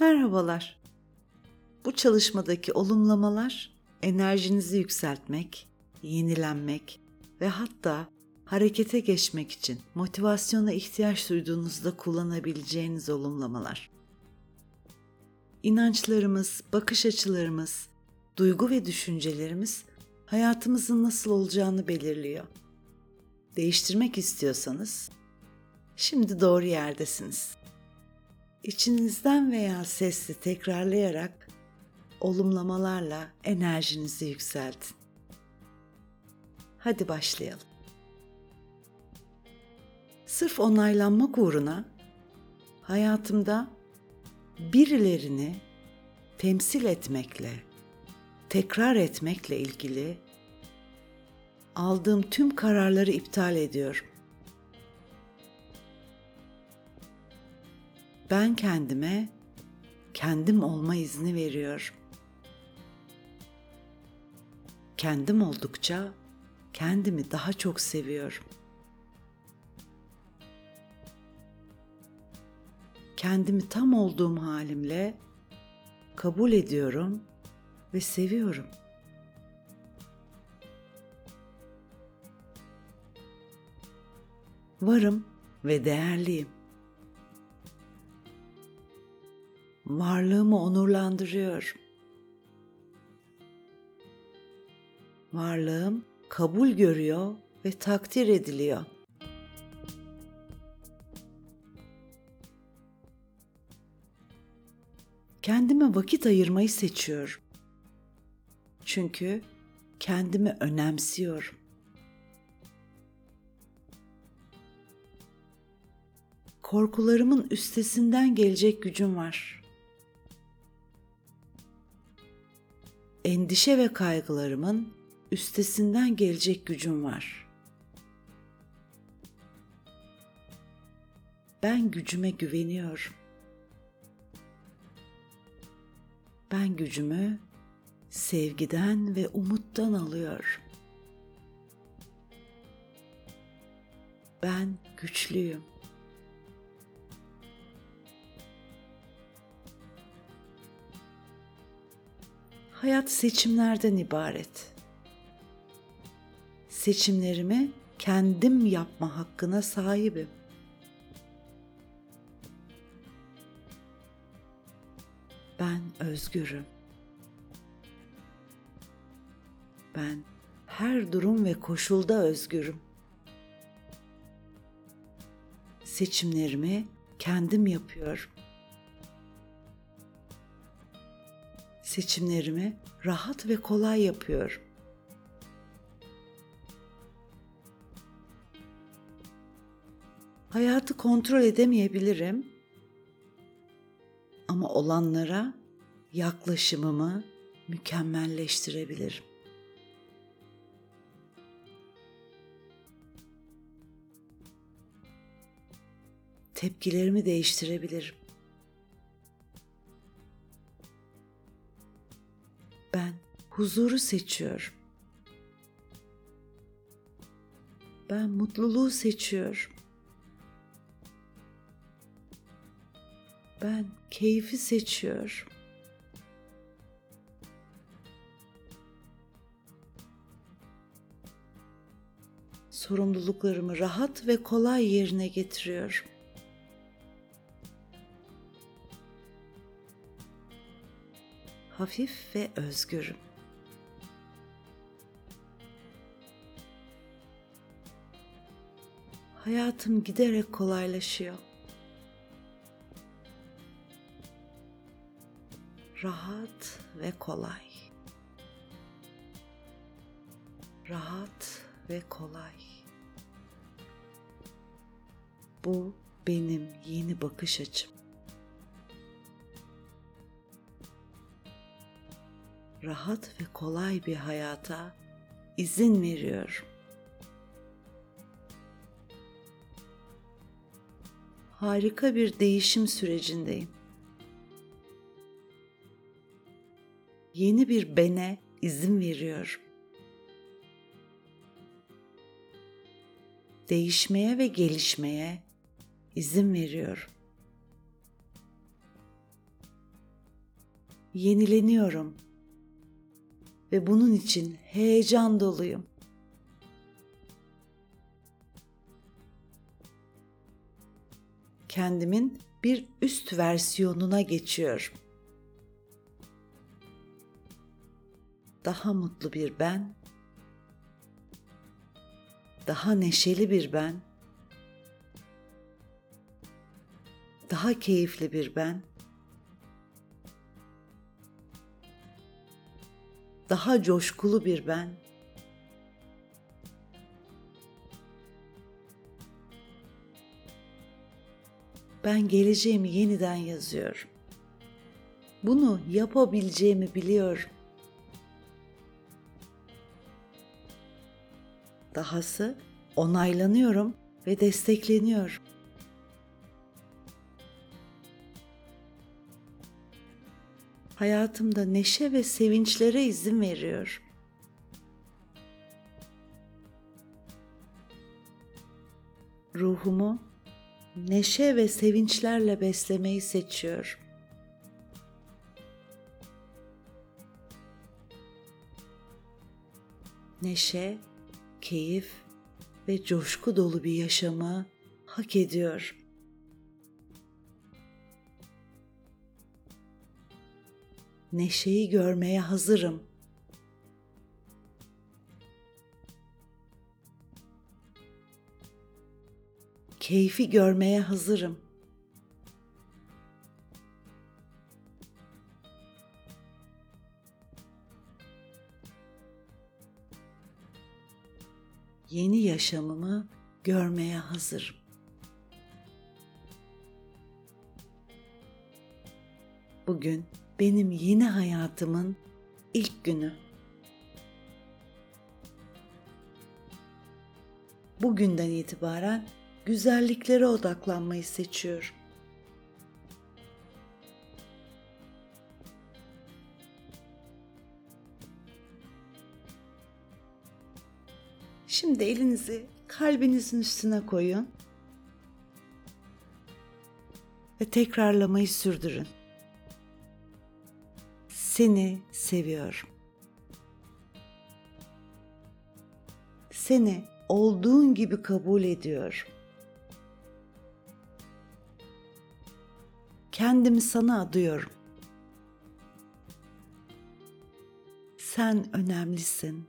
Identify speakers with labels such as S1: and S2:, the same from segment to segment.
S1: Merhabalar. Bu çalışmadaki olumlamalar enerjinizi yükseltmek, yenilenmek ve hatta harekete geçmek için motivasyona ihtiyaç duyduğunuzda kullanabileceğiniz olumlamalar. İnançlarımız, bakış açılarımız, duygu ve düşüncelerimiz hayatımızın nasıl olacağını belirliyor. Değiştirmek istiyorsanız şimdi doğru yerdesiniz. İçinizden veya sesli tekrarlayarak olumlamalarla enerjinizi yükseltin. Hadi başlayalım. Sırf onaylanmak uğruna hayatımda birilerini temsil etmekle, tekrar etmekle ilgili aldığım tüm kararları iptal ediyorum. Ben kendime kendim olma izni veriyorum. Kendim oldukça kendimi daha çok seviyorum. Kendimi tam olduğum halimle kabul ediyorum ve seviyorum. Varım ve değerliyim. Varlığımı onurlandırıyorum. Varlığım kabul görüyor ve takdir ediliyor. Kendime vakit ayırmayı seçiyorum. Çünkü kendimi önemsiyorum. Korkularımın üstesinden gelecek gücüm var. Endişe ve kaygılarımın üstesinden gelecek gücüm var. Ben gücüme güveniyorum. Ben gücümü sevgiden ve umuttan alıyorum. Ben güçlüyüm. Hayat seçimlerden ibaret. Seçimlerimi kendim yapma hakkına sahibim. Ben özgürüm. Ben her durum ve koşulda özgürüm. Seçimlerimi kendim yapıyorum. Seçimlerimi rahat ve kolay yapıyorum. Hayatı kontrol edemeyebilirim ama olanlara yaklaşımımı mükemmelleştirebilirim. Tepkilerimi değiştirebilirim. Ben huzuru seçiyorum. Ben mutluluğu seçiyorum. Ben keyfi seçiyorum. Sorumluluklarımı rahat ve kolay yerine getiriyorum. Hafif ve özgürüm. Hayatım giderek kolaylaşıyor. rahat ve kolay. Rahat ve kolay. Bu benim yeni bakış açım. Rahat ve kolay bir hayata izin veriyorum. Harika bir değişim sürecindeyim. yeni bir bene izin veriyorum. Değişmeye ve gelişmeye izin veriyorum. yenileniyorum ve bunun için heyecan doluyum. Kendimin bir üst versiyonuna geçiyorum. Daha mutlu bir ben, daha neşeli bir ben, daha keyifli bir ben, daha coşkulu bir ben. Ben geleceğimi yeniden yazıyorum. Bunu yapabileceğimi biliyorum. Dahası onaylanıyorum ve destekleniyorum. Hayatımda neşe ve sevinçlere izin veriyor. Ruhumu neşe ve sevinçlerle beslemeyi seçiyorum. Neşe, keyif ve coşku dolu bir yaşamı hak ediyor. Neşeyi görmeye hazırım. Keyfi görmeye hazırım. Yeni yaşamımı görmeye hazırım. Bugün benim yeni hayatımın ilk günü. Bugünden itibaren güzelliklere odaklanmayı seçiyorum. Şimdi elinizi kalbinizin üstüne koyun ve tekrarlamayı sürdürün. Seni seviyorum. Seni olduğun gibi kabul ediyorum. Kendimi sana adıyorum. Sen önemlisin.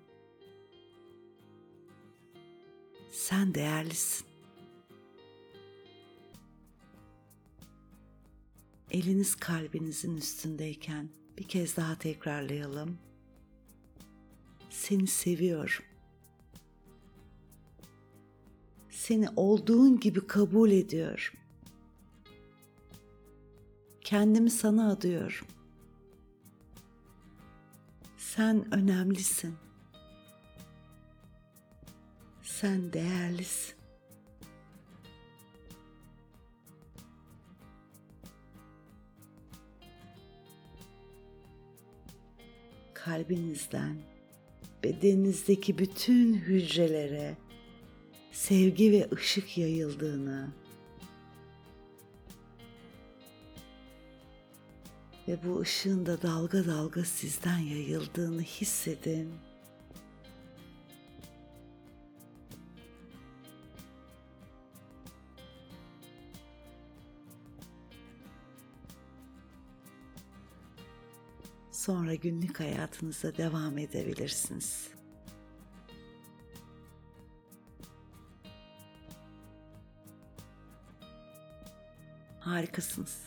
S1: Sen değerlisin. Eliniz kalbinizin üstündeyken bir kez daha tekrarlayalım. Seni seviyorum. Seni olduğun gibi kabul ediyorum. Kendimi sana adıyorum. Sen önemlisin. Sen değerlisin. Kalbinizden bedeninizdeki bütün hücrelere sevgi ve ışık yayıldığını ve bu ışığın da dalga dalga sizden yayıldığını hissedin. Sonra günlük hayatınıza devam edebilirsiniz. Harikasınız.